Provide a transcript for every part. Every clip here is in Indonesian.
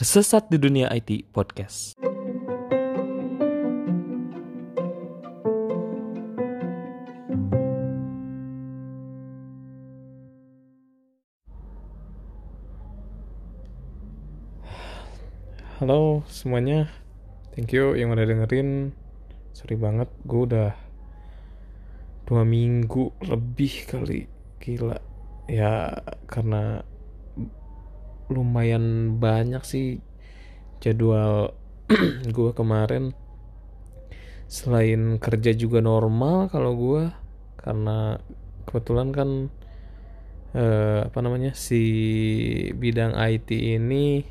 Tersesat di Dunia IT Podcast. Halo semuanya, thank you yang udah dengerin. Sorry banget, gue udah dua minggu lebih kali gila ya karena lumayan banyak sih jadwal gue kemarin. Selain kerja juga normal kalau gue karena kebetulan kan eh, apa namanya si bidang IT ini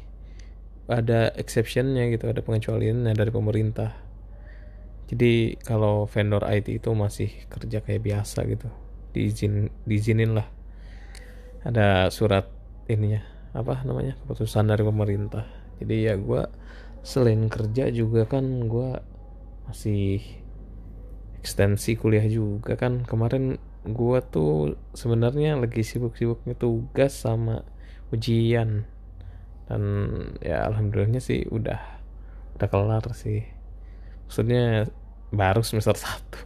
ada exceptionnya gitu ada pengecualiannya dari pemerintah. Jadi kalau vendor IT itu masih kerja kayak biasa gitu diizin diizinin lah. Ada surat ininya apa namanya keputusan dari pemerintah. Jadi ya gue selain kerja juga kan gue masih ekstensi kuliah juga kan. Kemarin gue tuh sebenarnya lagi sibuk-sibuknya tugas sama ujian. Dan ya alhamdulillahnya sih udah udah kelar sih. Maksudnya baru semester satu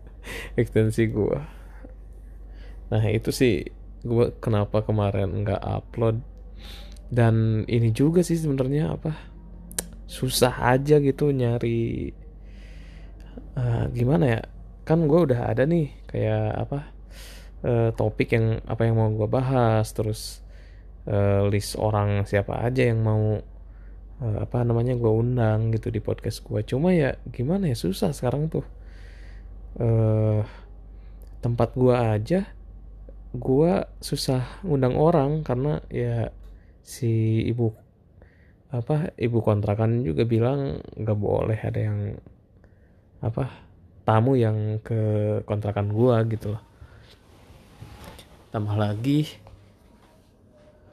ekstensi gue nah itu sih gue kenapa kemarin nggak upload dan ini juga sih sebenarnya apa susah aja gitu nyari uh, gimana ya kan gue udah ada nih kayak apa uh, topik yang apa yang mau gue bahas terus uh, list orang siapa aja yang mau uh, apa namanya gue undang gitu di podcast gue cuma ya gimana ya susah sekarang tuh. Uh, tempat gue aja gue susah undang orang karena ya si ibu apa ibu kontrakan juga bilang nggak boleh ada yang apa tamu yang ke kontrakan gua gitu loh. Tambah lagi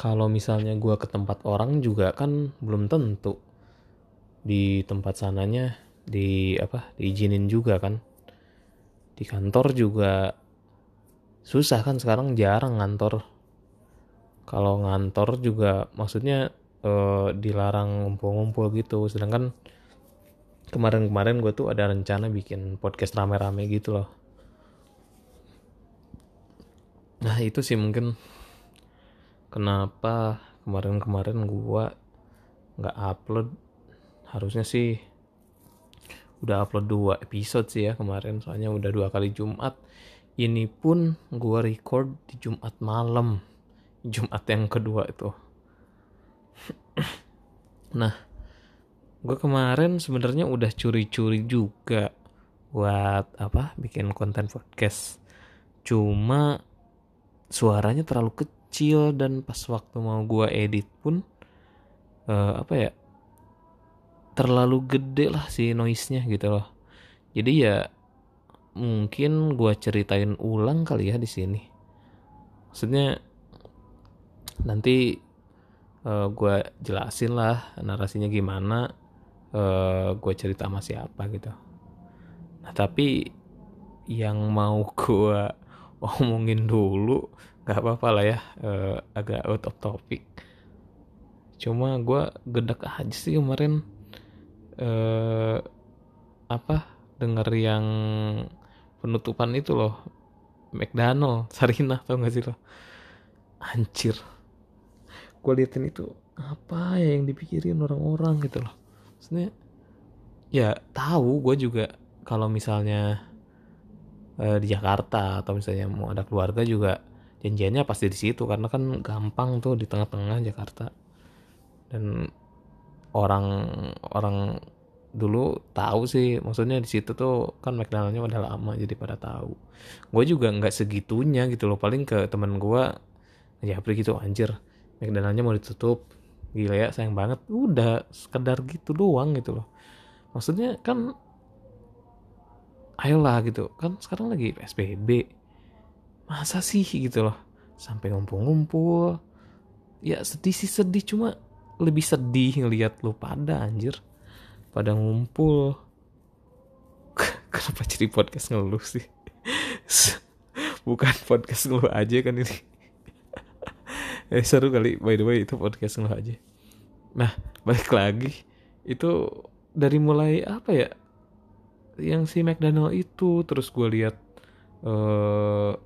kalau misalnya gua ke tempat orang juga kan belum tentu di tempat sananya di apa diizinin juga kan. Di kantor juga susah kan sekarang jarang ngantor kalau ngantor juga maksudnya uh, dilarang ngumpul-ngumpul gitu. Sedangkan kemarin-kemarin gue tuh ada rencana bikin podcast rame-rame gitu loh. Nah itu sih mungkin kenapa kemarin-kemarin gue nggak upload. Harusnya sih udah upload dua episode sih ya kemarin. Soalnya udah dua kali Jumat. Ini pun gue record di Jumat malam Jumat yang kedua itu. nah, gue kemarin sebenarnya udah curi-curi juga buat apa bikin konten podcast. Cuma suaranya terlalu kecil dan pas waktu mau gue edit pun uh, apa ya terlalu gede lah si noise-nya gitu loh. Jadi ya mungkin gue ceritain ulang kali ya di sini. Maksudnya nanti uh, eh, gue jelasin lah narasinya gimana uh, eh, gue cerita sama siapa gitu. Nah tapi yang mau gue omongin dulu nggak apa-apa lah ya uh, agak out of topic. Cuma gue gedek aja sih kemarin uh, apa denger yang penutupan itu loh McDonald Sarina tau gak sih lo? Anjir gue liatin itu apa ya yang dipikirin orang-orang? gitu loh. Maksudnya ya tahu gue juga kalau misalnya uh, di Jakarta atau misalnya mau ada keluarga juga janjiannya pasti di situ karena kan gampang tuh di tengah-tengah Jakarta. Dan orang orang dulu tahu sih maksudnya di situ tuh kan McDonaldnya udah lama jadi pada tahu. Gue juga nggak segitunya gitu loh paling ke temen gue ya pergi gitu anjir McDonaldnya mau ditutup. Gila ya sayang banget. Udah sekedar gitu doang gitu loh. Maksudnya kan ayolah gitu. Kan sekarang lagi PSBB masa sih gitu loh? Sampai ngumpul-ngumpul. Ya sedih sih sedih. Cuma lebih sedih ngelihat lu pada anjir. Pada ngumpul. Kenapa jadi podcast ngeluh sih? Bukan podcast ngeluh aja kan ini eh seru kali. By the way itu podcast lo aja. Nah balik lagi. Itu dari mulai apa ya? Yang si McDonald itu terus gue lihat uh,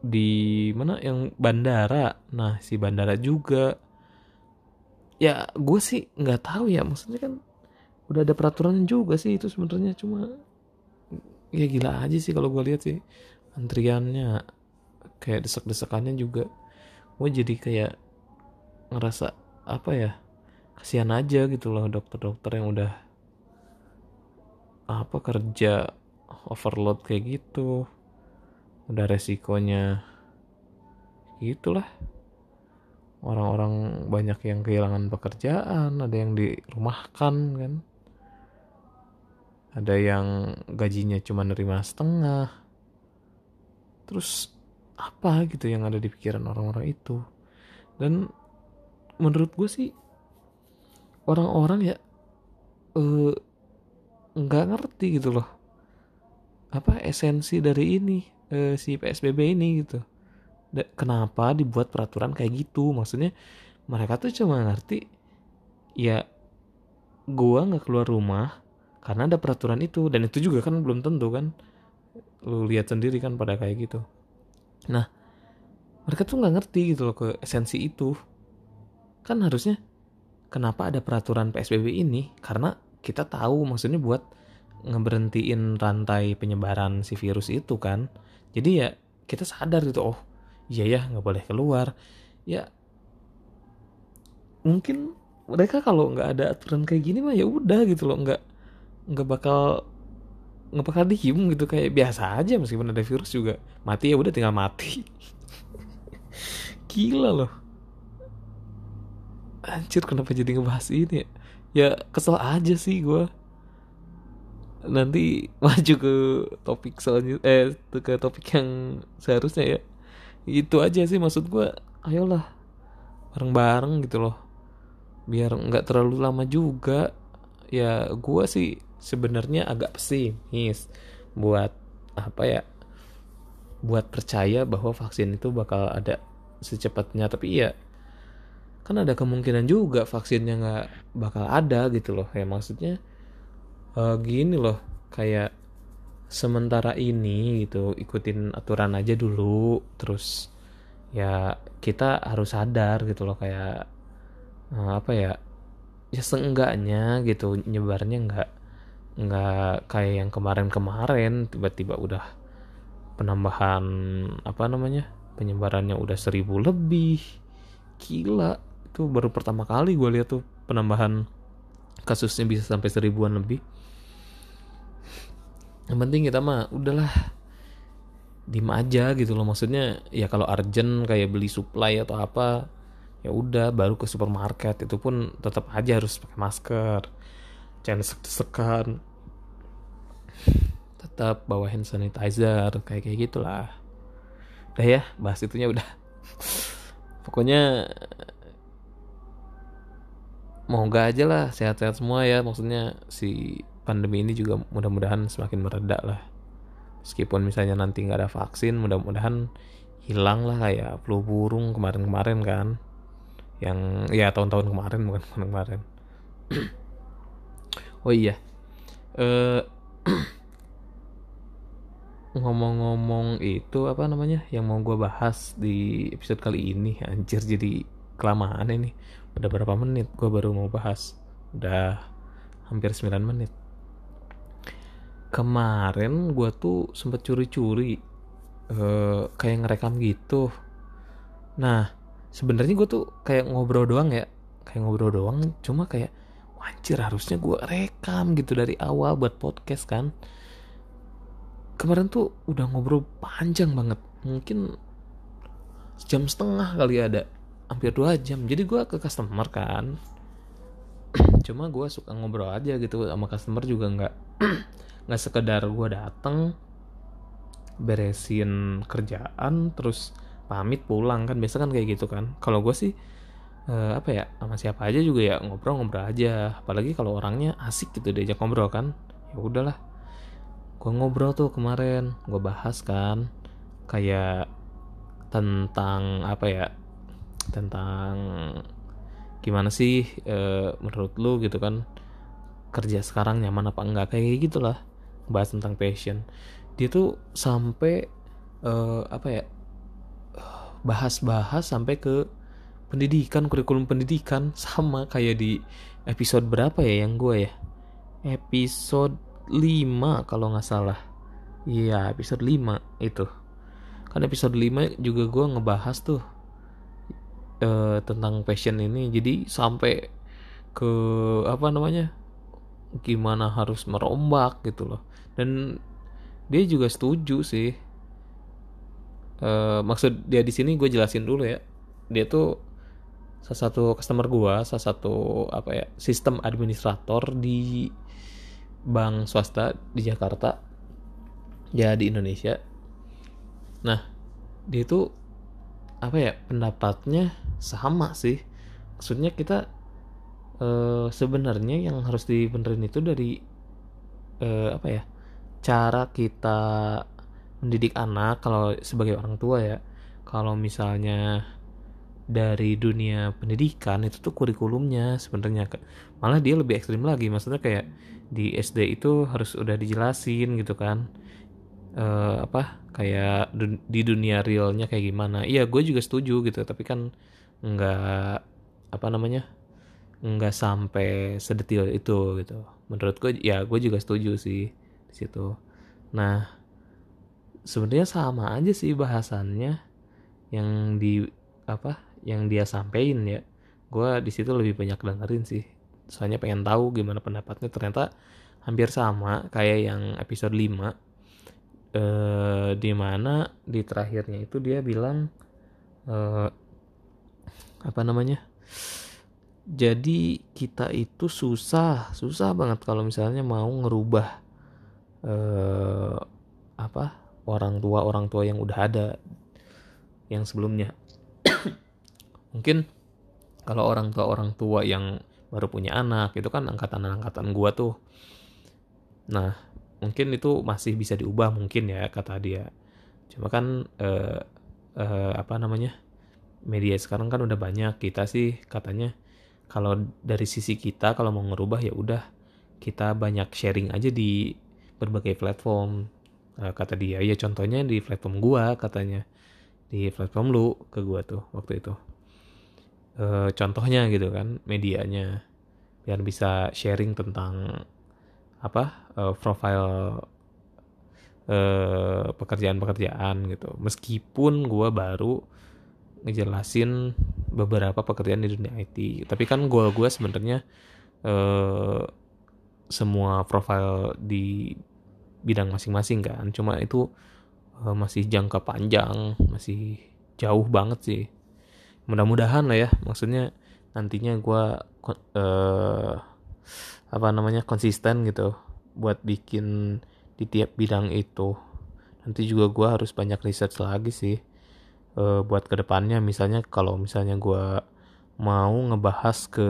di mana? Yang bandara. Nah si bandara juga. Ya gue sih nggak tahu ya. Maksudnya kan udah ada peraturan juga sih itu sebenarnya. Cuma ya gila aja sih kalau gue lihat sih antriannya. Kayak desek-desekannya juga gue jadi kayak ngerasa apa ya kasihan aja gitu loh dokter-dokter yang udah apa kerja overload kayak gitu. Udah resikonya gitulah. Orang-orang banyak yang kehilangan pekerjaan ada yang dirumahkan kan. Ada yang gajinya cuma nerima setengah. Terus apa gitu yang ada di pikiran orang-orang itu. Dan menurut gue sih orang-orang ya eh, nggak uh, ngerti gitu loh. Apa esensi dari ini uh, si PSBB ini gitu. Kenapa dibuat peraturan kayak gitu? Maksudnya mereka tuh cuma ngerti ya gua nggak keluar rumah karena ada peraturan itu. Dan itu juga kan belum tentu kan. Lu lihat sendiri kan pada kayak gitu nah mereka tuh nggak ngerti gitu loh ke esensi itu. Kan harusnya kenapa ada peraturan PSBB ini? Karena kita tahu maksudnya buat ngeberhentiin rantai penyebaran si virus itu kan. Jadi ya kita sadar gitu oh iya ya nggak boleh keluar. Ya mungkin mereka kalau nggak ada aturan kayak gini mah ya udah gitu loh nggak nggak bakal nggak bakal diem gitu kayak biasa aja meskipun ada virus juga. Mati ya udah tinggal mati. Gila loh. Anjir kenapa jadi ngebahas ini ya? Ya kesel aja sih gue nanti maju ke topik selanjutnya eh ke topik yang seharusnya ya. Itu aja sih maksud gue ayolah bareng-bareng gitu loh. Biar nggak terlalu lama juga. Ya gue sih sebenarnya agak pesimis buat apa ya buat percaya bahwa vaksin itu bakal ada secepatnya. Tapi ya kan ada kemungkinan juga vaksinnya nggak bakal ada gitu loh. Ya maksudnya uh, gini loh kayak sementara ini gitu ikutin aturan aja dulu terus ya kita harus sadar gitu loh kayak uh, apa ya ya seenggaknya gitu nyebarnya nggak nggak kayak yang kemarin-kemarin tiba-tiba udah penambahan apa namanya penyebarannya udah seribu lebih. Gila itu baru pertama kali gue lihat tuh penambahan kasusnya bisa sampai seribuan lebih. Yang penting kita mah udahlah dim aja gitu loh. Maksudnya ya kalau urgent kayak beli supply atau apa ya udah baru ke supermarket. Itu pun tetap aja harus pakai masker jangan desek-desekan tetap bawa hand sanitizer kayak kayak gitulah. Udah ya bahas itunya udah. Pokoknya mau gak aja lah sehat-sehat semua ya. Maksudnya si pandemi ini juga mudah-mudahan semakin meredak lah. Meskipun misalnya nanti nggak ada vaksin mudah-mudahan hilang lah kayak flu burung kemarin-kemarin kan. Yang ya tahun-tahun kemarin bukan kemarin-kemarin oh iya. Eh ngomong-ngomong itu apa namanya yang mau gue bahas di episode kali ini anjir jadi kelamaan ini. Udah berapa menit gue baru mau bahas? Udah hampir 9 menit. Kemarin gue tuh sempet curi-curi uh, kayak ngerekam gitu. Nah sebenarnya gue tuh kayak ngobrol doang ya. Kayak ngobrol doang cuma kayak wajar harusnya gue rekam gitu dari awal buat podcast kan. Kemarin tuh udah ngobrol panjang banget. Mungkin jam setengah kali ada. Hampir dua jam. Jadi gue ke customer kan. Cuma gue suka ngobrol aja gitu sama customer juga nggak nggak sekedar gue dateng beresin kerjaan terus pamit pulang kan. Biasa kan kayak gitu kan. Kalau gue sih uh, apa ya sama siapa aja juga ya ngobrol-ngobrol aja. Apalagi kalau orangnya asik gitu diajak ngobrol kan. Ya udahlah. Gue ngobrol tuh kemarin gue bahas kan kayak tentang apa ya tentang gimana sih uh, menurut lu gitu kan kerja sekarang nyaman apa enggak kayak gitulah. Bahas tentang passion. Dia tuh sampai uh, apa ya bahas-bahas sampai ke pendidikan kurikulum pendidikan sama kayak di episode berapa ya yang gue ya? Episode 5 kalau nggak salah. Iya episode 5 itu. Kan episode 5 juga gue ngebahas tuh uh, tentang passion ini. Jadi sampai ke apa namanya gimana harus merombak gitu loh. Dan dia juga setuju sih. Uh, maksud dia di sini gue jelasin dulu ya. Dia tuh salah satu customer gue salah satu apa ya sistem administrator di bank swasta di Jakarta ya di Indonesia. Nah dia tuh apa ya pendapatnya sama sih. Maksudnya kita uh, sebenarnya yang harus dibenerin itu dari uh, apa ya cara kita mendidik anak kalau sebagai orang tua ya. Kalau misalnya dari dunia pendidikan itu tuh kurikulumnya sebenarnya malah dia lebih ekstrim lagi maksudnya kayak di SD itu harus udah dijelasin gitu kan. Uh, apa kayak dun di dunia realnya kayak gimana. Iya gue juga setuju gitu tapi kan nggak apa namanya nggak sampai sedetil itu gitu. Menurut gue ya gue juga setuju sih di situ. Nah sebenarnya sama aja sih bahasannya yang di apa yang dia sampein ya gue di situ lebih banyak dengerin sih. Soalnya pengen tahu gimana pendapatnya. Ternyata hampir sama kayak yang episode 5 eh, di mana di terakhirnya itu dia bilang eh, apa namanya jadi kita itu susah susah banget kalau misalnya mau ngerubah eh, apa orang tua orang tua yang udah ada yang sebelumnya mungkin kalau orang tua orang tua yang baru punya anak itu kan angkatan angkatan gua tuh. Nah mungkin itu masih bisa diubah mungkin ya kata dia. Cuma kan eh, eh, apa namanya media sekarang kan udah banyak kita sih katanya kalau dari sisi kita kalau mau ngerubah ya udah kita banyak sharing aja di berbagai platform. Uh, kata dia ya contohnya di platform gua katanya di platform lu ke gua tuh waktu itu uh, contohnya gitu kan medianya. Biar bisa sharing tentang apa uh, profile uh, pekerjaan-pekerjaan gitu. Meskipun gua baru ngejelasin beberapa pekerjaan di dunia IT tapi kan gua gua sebenarnya uh, semua profile di bidang masing-masing kan. Cuma itu masih jangka panjang masih jauh banget sih mudah-mudahan lah ya maksudnya nantinya gue uh, apa namanya konsisten gitu buat bikin di tiap bidang itu. Nanti juga gue harus banyak research lagi sih uh, buat ke depannya misalnya kalau misalnya gue mau ngebahas ke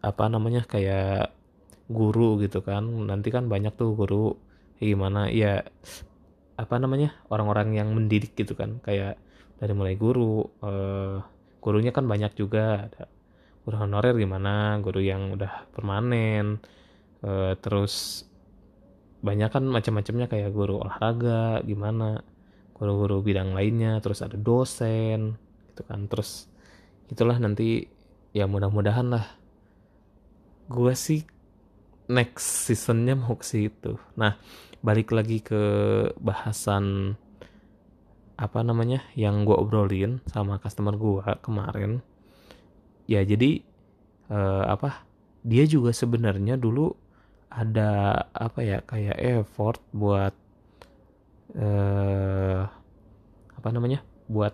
apa namanya kayak guru gitu kan. Nanti kan banyak tuh guru gimana. Ya apa namanya orang-orang yang mendidik gitu kan. Kayak dari mulai guru uh, gurunya kan banyak juga. Ada guru honorer gimana guru yang udah permanen uh, terus banyak kan macam-macamnya kayak guru olahraga gimana guru-guru bidang lainnya terus ada dosen gitu kan. Terus itulah nanti ya mudah-mudahan lah. Gue sih next seasonnya mau ke situ. Nah, balik lagi ke bahasan apa namanya yang gue obrolin sama customer gue kemarin. Ya jadi uh, apa dia juga sebenarnya dulu ada apa ya kayak effort buat uh, apa namanya buat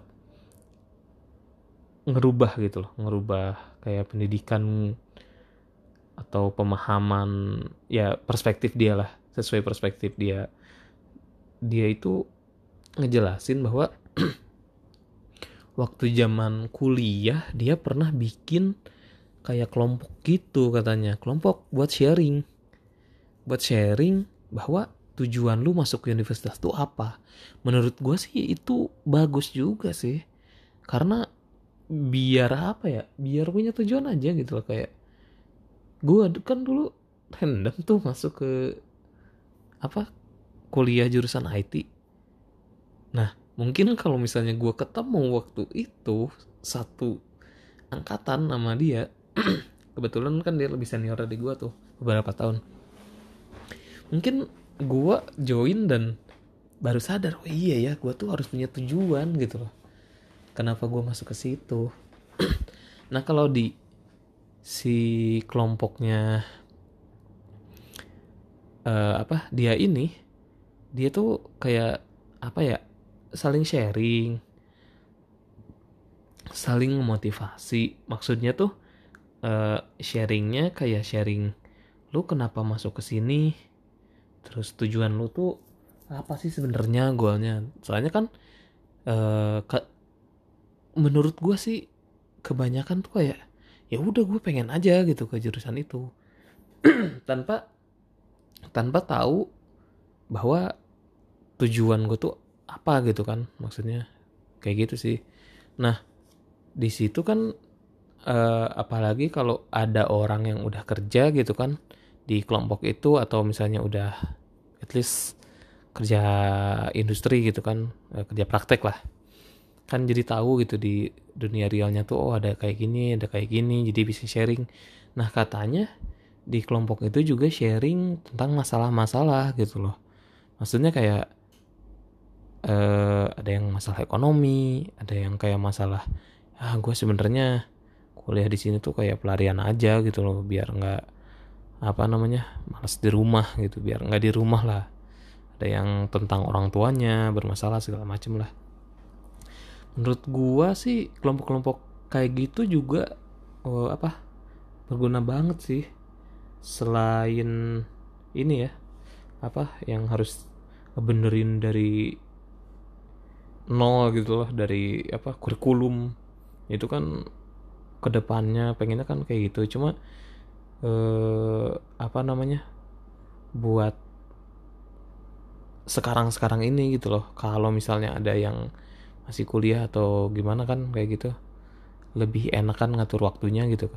ngerubah gitu loh ngerubah kayak pendidikan atau pemahaman ya perspektif dia lah sesuai perspektif dia dia itu ngejelasin bahwa waktu zaman kuliah dia pernah bikin kayak kelompok gitu katanya. Kelompok buat sharing. Buat sharing bahwa tujuan lu masuk universitas itu apa. Menurut gue sih itu bagus juga sih. Karena biar apa ya? Biar punya tujuan aja gitu loh kayak gue kan dulu random tuh masuk ke apa? Kuliah jurusan IT nah mungkin kalau misalnya gue ketemu waktu itu satu angkatan sama dia kebetulan kan dia lebih senior dari gue tuh beberapa tahun. Mungkin gue join dan baru sadar oh iya ya gue tuh harus punya tujuan gitu loh. Kenapa gue masuk ke situ? Nah kalau di si kelompoknya uh, apa dia ini dia tuh kayak apa ya saling sharing saling memotivasi. Maksudnya tuh uh, sharingnya kayak sharing lu kenapa masuk ke sini? Terus tujuan lu tuh apa sih sebenarnya goalnya? Soalnya kan uh, ke, menurut gue sih kebanyakan tuh kayak ya udah gue pengen aja gitu ke jurusan itu. Tanpa tanpa tahu bahwa tujuan gue tuh apa gitu kan maksudnya. Kayak gitu sih. Nah di situ kan uh, apalagi kalau ada orang yang udah kerja gitu kan di kelompok itu atau misalnya udah at least kerja industri gitu kan uh, kerja praktek lah. Kan jadi tahu gitu di dunia realnya tuh oh ada kayak gini ada kayak gini jadi bisa sharing. Nah katanya di kelompok itu juga sharing tentang masalah-masalah gitu loh. Maksudnya kayak uh, ada yang masalah ekonomi ada yang kayak masalah ah gue sebenarnya kuliah di sini tuh kayak pelarian aja gitu loh biar nggak apa namanya malas di rumah gitu biar nggak di rumah lah. Ada yang tentang orang tuanya bermasalah segala macem lah. Menurut gua sih kelompok-kelompok kayak gitu juga oh, apa berguna banget sih. Selain ini ya apa yang harus benerin dari nol gitu loh dari apa kurikulum. Itu kan ke depannya pengennya kan kayak gitu. Cuma eh, apa namanya buat sekarang-sekarang ini gitu loh. Kalau misalnya ada yang masih kuliah atau gimana kan kayak gitu lebih enak kan ngatur waktunya gitu.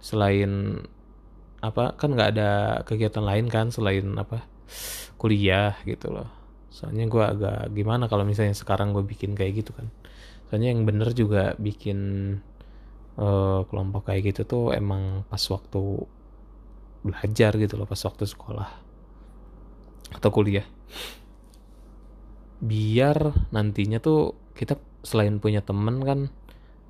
Selain apa kan nggak ada kegiatan lain kan selain apa kuliah gitu loh soalnya gue agak gimana kalau misalnya sekarang gue bikin kayak gitu kan. Soalnya yang bener juga bikin uh, kelompok kayak gitu tuh emang pas waktu belajar gitu loh pas waktu sekolah atau kuliah. Biar nantinya tuh kita selain punya temen kan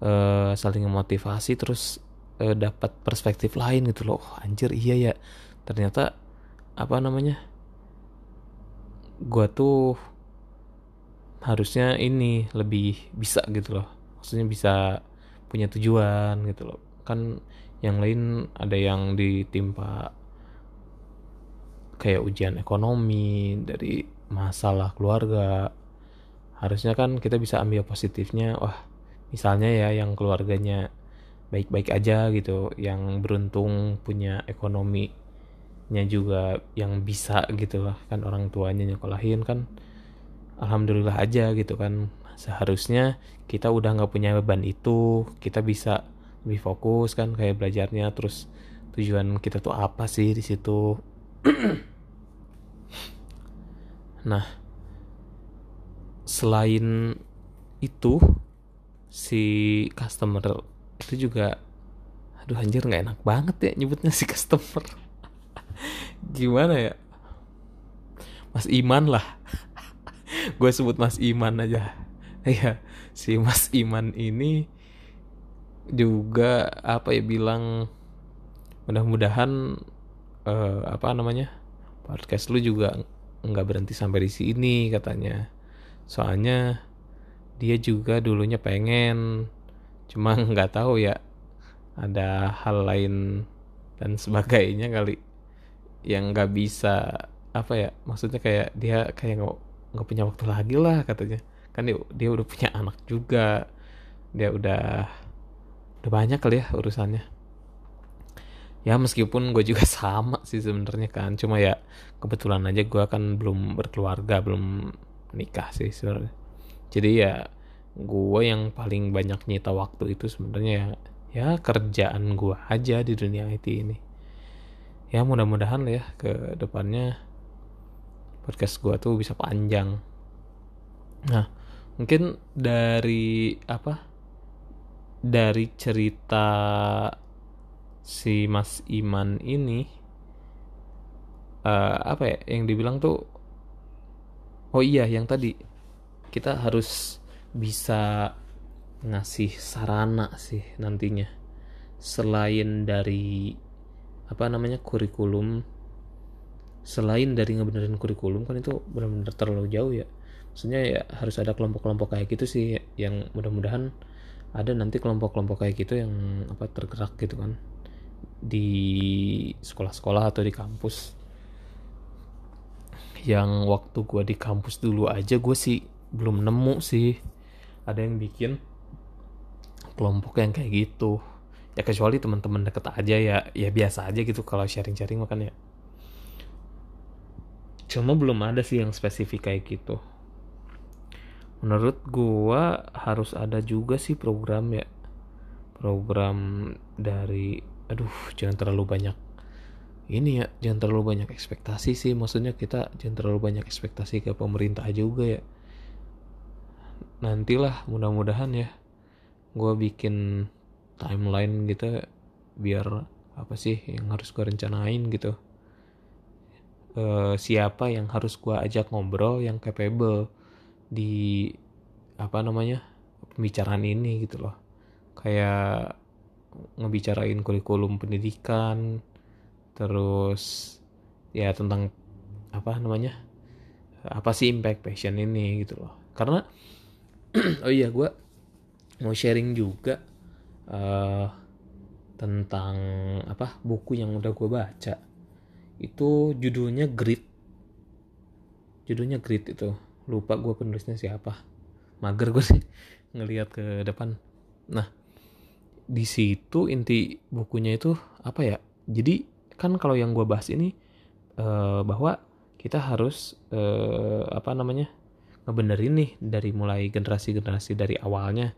uh, saling memotivasi terus uh, dapat perspektif lain gitu loh. Oh, anjir iya ya. Ternyata apa namanya gua tuh harusnya ini lebih bisa gitu loh. Maksudnya bisa punya tujuan gitu loh. Kan yang lain ada yang ditimpa kayak ujian ekonomi dari masalah keluarga. Harusnya kan kita bisa ambil positifnya wah misalnya ya yang keluarganya baik-baik aja gitu yang beruntung punya ekonominya juga yang bisa gitu lah. Kan orang tuanya nyekolahin kan alhamdulillah aja gitu kan. Seharusnya kita udah nggak punya beban itu kita bisa lebih fokus kan kayak belajarnya. Terus tujuan kita tuh apa sih di situ? Nah, selain itu si customer itu juga aduh anjir nggak enak banget ya nyebutnya si customer gimana ya? Mas Iman lah. Gue sebut Mas Iman aja. Ya si Mas Iman ini juga apa ya bilang mudah-mudahan uh, apa namanya podcast lu juga nggak berhenti sampai di sini katanya. Soalnya dia juga dulunya pengen cuma nggak tahu ya ada hal lain dan sebagainya kali yang nggak bisa apa ya maksudnya kayak dia kayak nggak nggak punya waktu lagi lah katanya. Kan dia, dia udah punya anak juga. Dia udah udah banyak kali ya urusannya. Ya meskipun gue juga sama sih sebenarnya kan. Cuma ya kebetulan aja gue kan belum berkeluarga belum nikah sih sebenarnya. Jadi ya gue yang paling banyak nyita waktu itu sebenarnya ya, ya kerjaan gue aja di dunia IT ini ya mudah-mudahan ya ke depannya podcast gue tuh bisa panjang. Nah mungkin dari apa dari cerita si Mas Iman ini uh, apa ya yang dibilang tuh oh iya yang tadi kita harus bisa ngasih sarana sih nantinya. Selain dari apa namanya kurikulum. Selain dari ngebenerin kurikulum kan itu benar-benar terlalu jauh ya. Maksudnya ya harus ada kelompok-kelompok kayak gitu sih yang mudah-mudahan ada nanti kelompok-kelompok kayak gitu yang apa tergerak gitu kan. Di sekolah-sekolah atau di kampus. Yang waktu gue di kampus dulu aja gue sih belum nemu sih. Ada yang bikin kelompok yang kayak gitu ya kecuali teman-teman deket aja ya ya biasa aja gitu kalau sharing-sharing makan ya. Cuma belum ada sih yang spesifik kayak gitu. Menurut gua harus ada juga sih program ya. Program dari aduh jangan terlalu banyak ini ya jangan terlalu banyak ekspektasi sih. Maksudnya kita jangan terlalu banyak ekspektasi ke pemerintah juga ya. Nantilah mudah-mudahan ya gue bikin timeline gitu biar apa sih yang harus gue rencanain gitu. E, siapa yang harus gue ajak ngobrol yang capable di apa namanya pembicaraan ini gitu loh. Kayak ngebicarain kurikulum pendidikan terus ya tentang apa namanya apa sih impact passion ini gitu loh. Karena oh iya gue mau sharing juga uh, tentang apa buku yang udah gue baca. Itu judulnya Grit. Judulnya Grit itu. Lupa gue penulisnya siapa. Mager gue sih ngelihat ke depan. Nah di situ inti bukunya itu apa ya? Jadi kan kalau yang gue bahas ini uh, bahwa kita harus uh, apa namanya ngebenerin nih dari mulai generasi-generasi dari awalnya.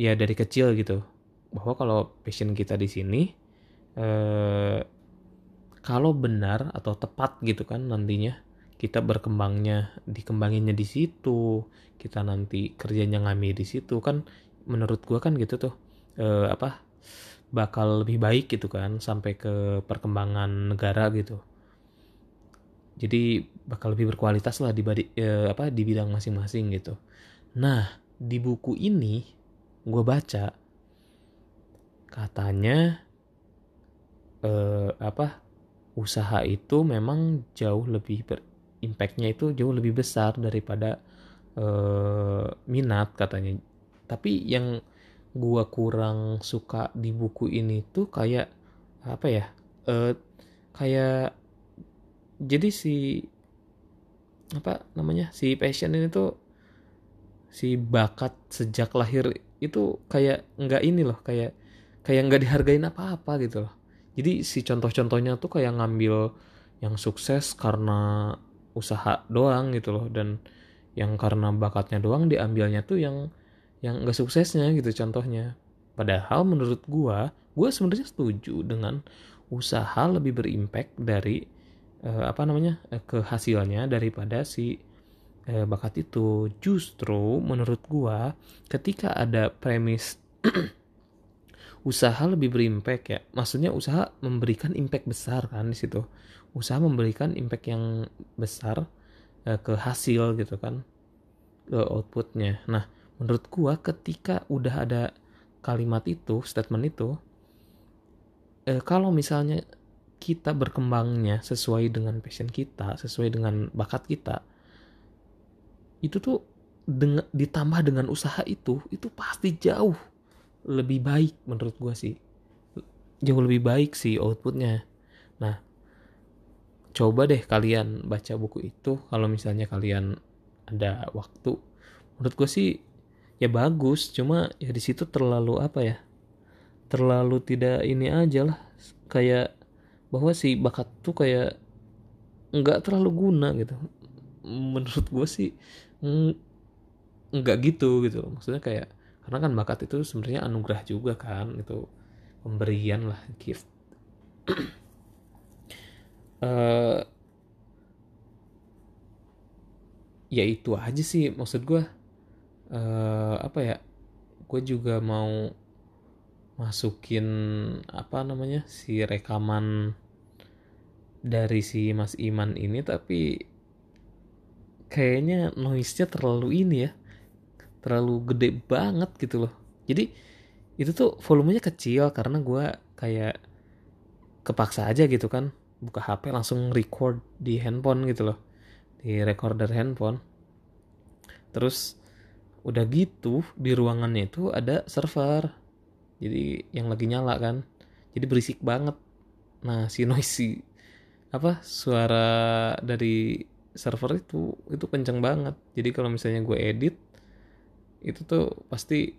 Ya dari kecil gitu bahwa kalau passion kita di sini uh, kalau benar atau tepat gitu kan nantinya kita berkembangnya dikembanginnya di situ kita nanti kerjanya ngami di situ kan menurut gue kan gitu tuh eh, apa bakal lebih baik gitu kan sampai ke perkembangan negara gitu. Jadi bakal lebih berkualitas lah di eh, apa di bidang masing-masing gitu. Nah di buku ini gue baca katanya eh, apa usaha itu memang jauh lebih ber impactnya itu jauh lebih besar daripada eh, minat katanya. Tapi yang gua kurang suka di buku ini tuh kayak apa ya uh, kayak jadi si apa namanya si passion ini tuh si bakat sejak lahir itu kayak nggak ini loh kayak kayak nggak dihargain apa-apa gitu loh. Jadi si contoh-contohnya tuh kayak ngambil yang sukses karena usaha doang gitu loh. Dan yang karena bakatnya doang diambilnya tuh yang yang gak suksesnya gitu contohnya. Padahal menurut gua gua sebenarnya setuju dengan usaha lebih berimpact dari uh, apa namanya uh, ke hasilnya daripada si uh, bakat itu. Justru menurut gua ketika ada premis usaha lebih berimpact ya. Maksudnya usaha memberikan impact besar kan di situ. Usaha memberikan impact yang besar uh, ke hasil gitu kan. Ke outputnya. Nah menurut gua ketika udah ada kalimat itu statement itu eh, kalau misalnya kita berkembangnya sesuai dengan passion kita sesuai dengan bakat kita itu tuh dengan ditambah dengan usaha itu itu pasti jauh lebih baik menurut gua sih. Jauh lebih baik sih outputnya. Nah coba deh kalian baca buku itu kalau misalnya kalian ada waktu. Menurut gue sih ya bagus cuma ya di situ terlalu apa ya? Terlalu tidak ini aja lah. Kayak bahwa si bakat tuh kayak nggak terlalu guna gitu. Menurut gue sih nggak gitu gitu maksudnya kayak karena kan bakat itu sebenarnya anugerah juga kan itu pemberian lah gift. Uh, ya itu aja sih maksud gue uh, apa ya gue juga mau masukin apa namanya si rekaman dari si Mas Iman ini tapi kayaknya noise-nya terlalu ini ya terlalu gede banget gitu loh. Jadi itu tuh volumenya kecil karena gue kayak kepaksa aja gitu kan. Buka HP langsung record di handphone gitu loh. Di recorder handphone. Terus udah gitu di ruangannya itu ada server. Jadi yang lagi nyala kan. Jadi berisik banget. Nah si noisy apa suara dari server itu itu kenceng banget. Jadi kalau misalnya gue edit itu tuh pasti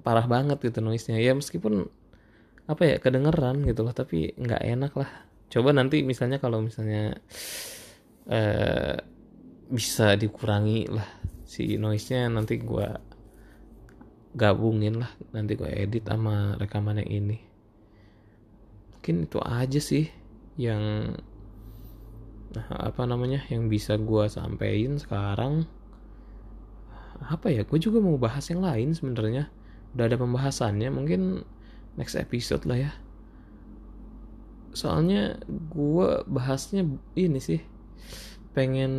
parah banget gitu noise-nya ya meskipun apa ya kedengeran gitu loh tapi nggak enak lah. Coba nanti misalnya kalau misalnya eh, bisa dikurangi lah si noise-nya nanti gue gabungin lah nanti gue edit sama rekaman yang ini. Mungkin itu aja sih yang nah, apa namanya yang bisa gue sampein sekarang apa ya gue juga mau bahas yang lain sebenarnya. Udah ada pembahasannya mungkin next episode lah ya. Soalnya gue bahasnya ini sih pengen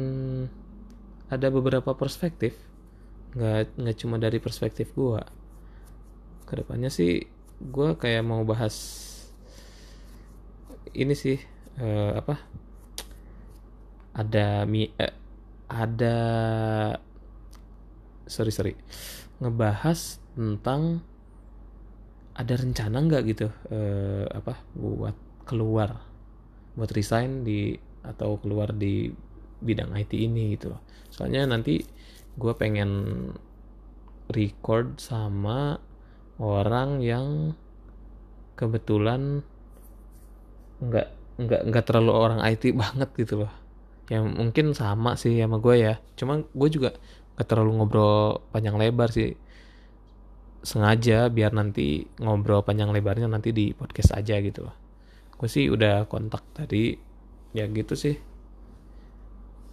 ada beberapa perspektif. Nggak nggak cuma dari perspektif gue ke depannya sih gue kayak mau bahas ini sih uh, apa? Ada mi uh, ada sorry sorry. Ngebahas tentang ada rencana nggak gitu uh, apa buat keluar buat resign di atau keluar di bidang IT ini gitu soalnya nanti gue pengen record sama orang yang kebetulan nggak nggak nggak terlalu orang IT banget gitu loh. Yang mungkin sama sih sama gue ya. Cuma gue juga nggak terlalu ngobrol panjang lebar sih. Sengaja biar nanti ngobrol panjang lebarnya nanti di podcast aja gitu. Loh gue sih udah kontak tadi ya gitu sih.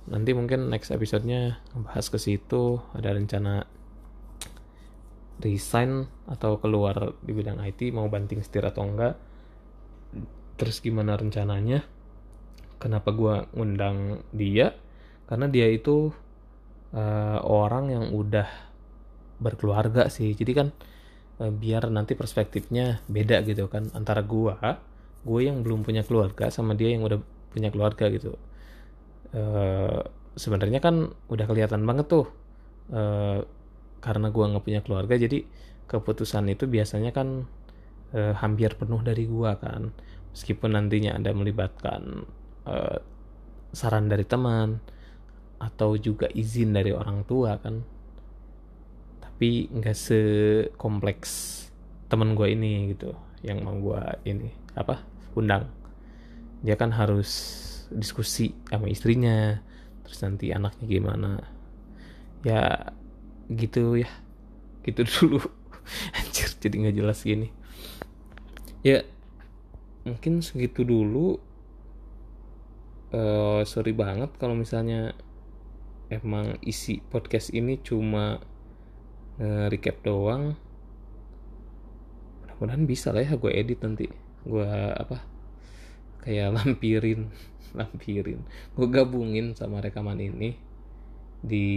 Nanti mungkin next episodenya ngebahas ke situ ada rencana resign atau keluar di bidang IT mau banting setir atau enggak. Terus gimana rencananya? Kenapa gue ngundang dia? Karena dia itu uh, orang yang udah berkeluarga sih. Jadi kan e, biar nanti perspektifnya beda gitu kan. Antara gua gue yang belum punya keluarga sama dia yang udah punya keluarga gitu. E, sebenarnya kan udah kelihatan banget tuh e, karena gua nggak punya keluarga jadi keputusan itu biasanya kan e, hampir penuh dari gua kan. Meskipun nantinya ada melibatkan e, saran dari teman atau juga izin dari orang tua kan. Tapi nggak sekompleks temen gue ini gitu. Yang mau gue ini apa undang. Dia kan harus diskusi sama istrinya terus nanti anaknya gimana. Ya gitu ya. Gitu dulu. Anjir jadi nggak jelas gini. Ya mungkin segitu dulu. Uh, sorry banget kalau misalnya emang isi podcast ini cuma nge-recap doang. Mudah-mudahan bisa lah ya gue edit nanti. Gue apa kayak lampirin lampirin. Gue gabungin sama rekaman ini di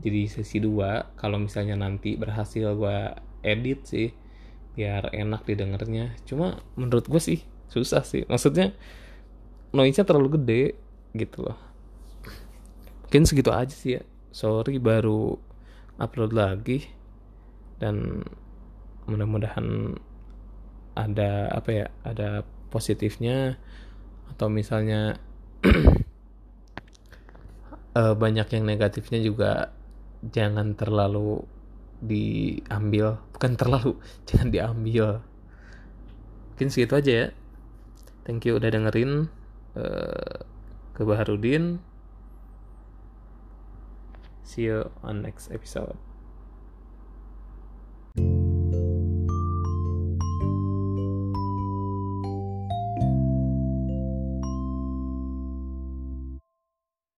jadi sesi 2 kalau misalnya nanti berhasil gue edit sih biar enak didengarnya. Cuma menurut gue sih susah sih. Maksudnya noise-nya terlalu gede gitu loh mungkin segitu aja sih ya. Sorry baru upload lagi. Dan mudah-mudahan ada apa ya ada positifnya. Atau misalnya uh, banyak yang negatifnya juga jangan terlalu diambil. Bukan terlalu jangan diambil. Mungkin segitu aja ya. Thank you udah dengerin uh, ke Baharudin See you on next episode.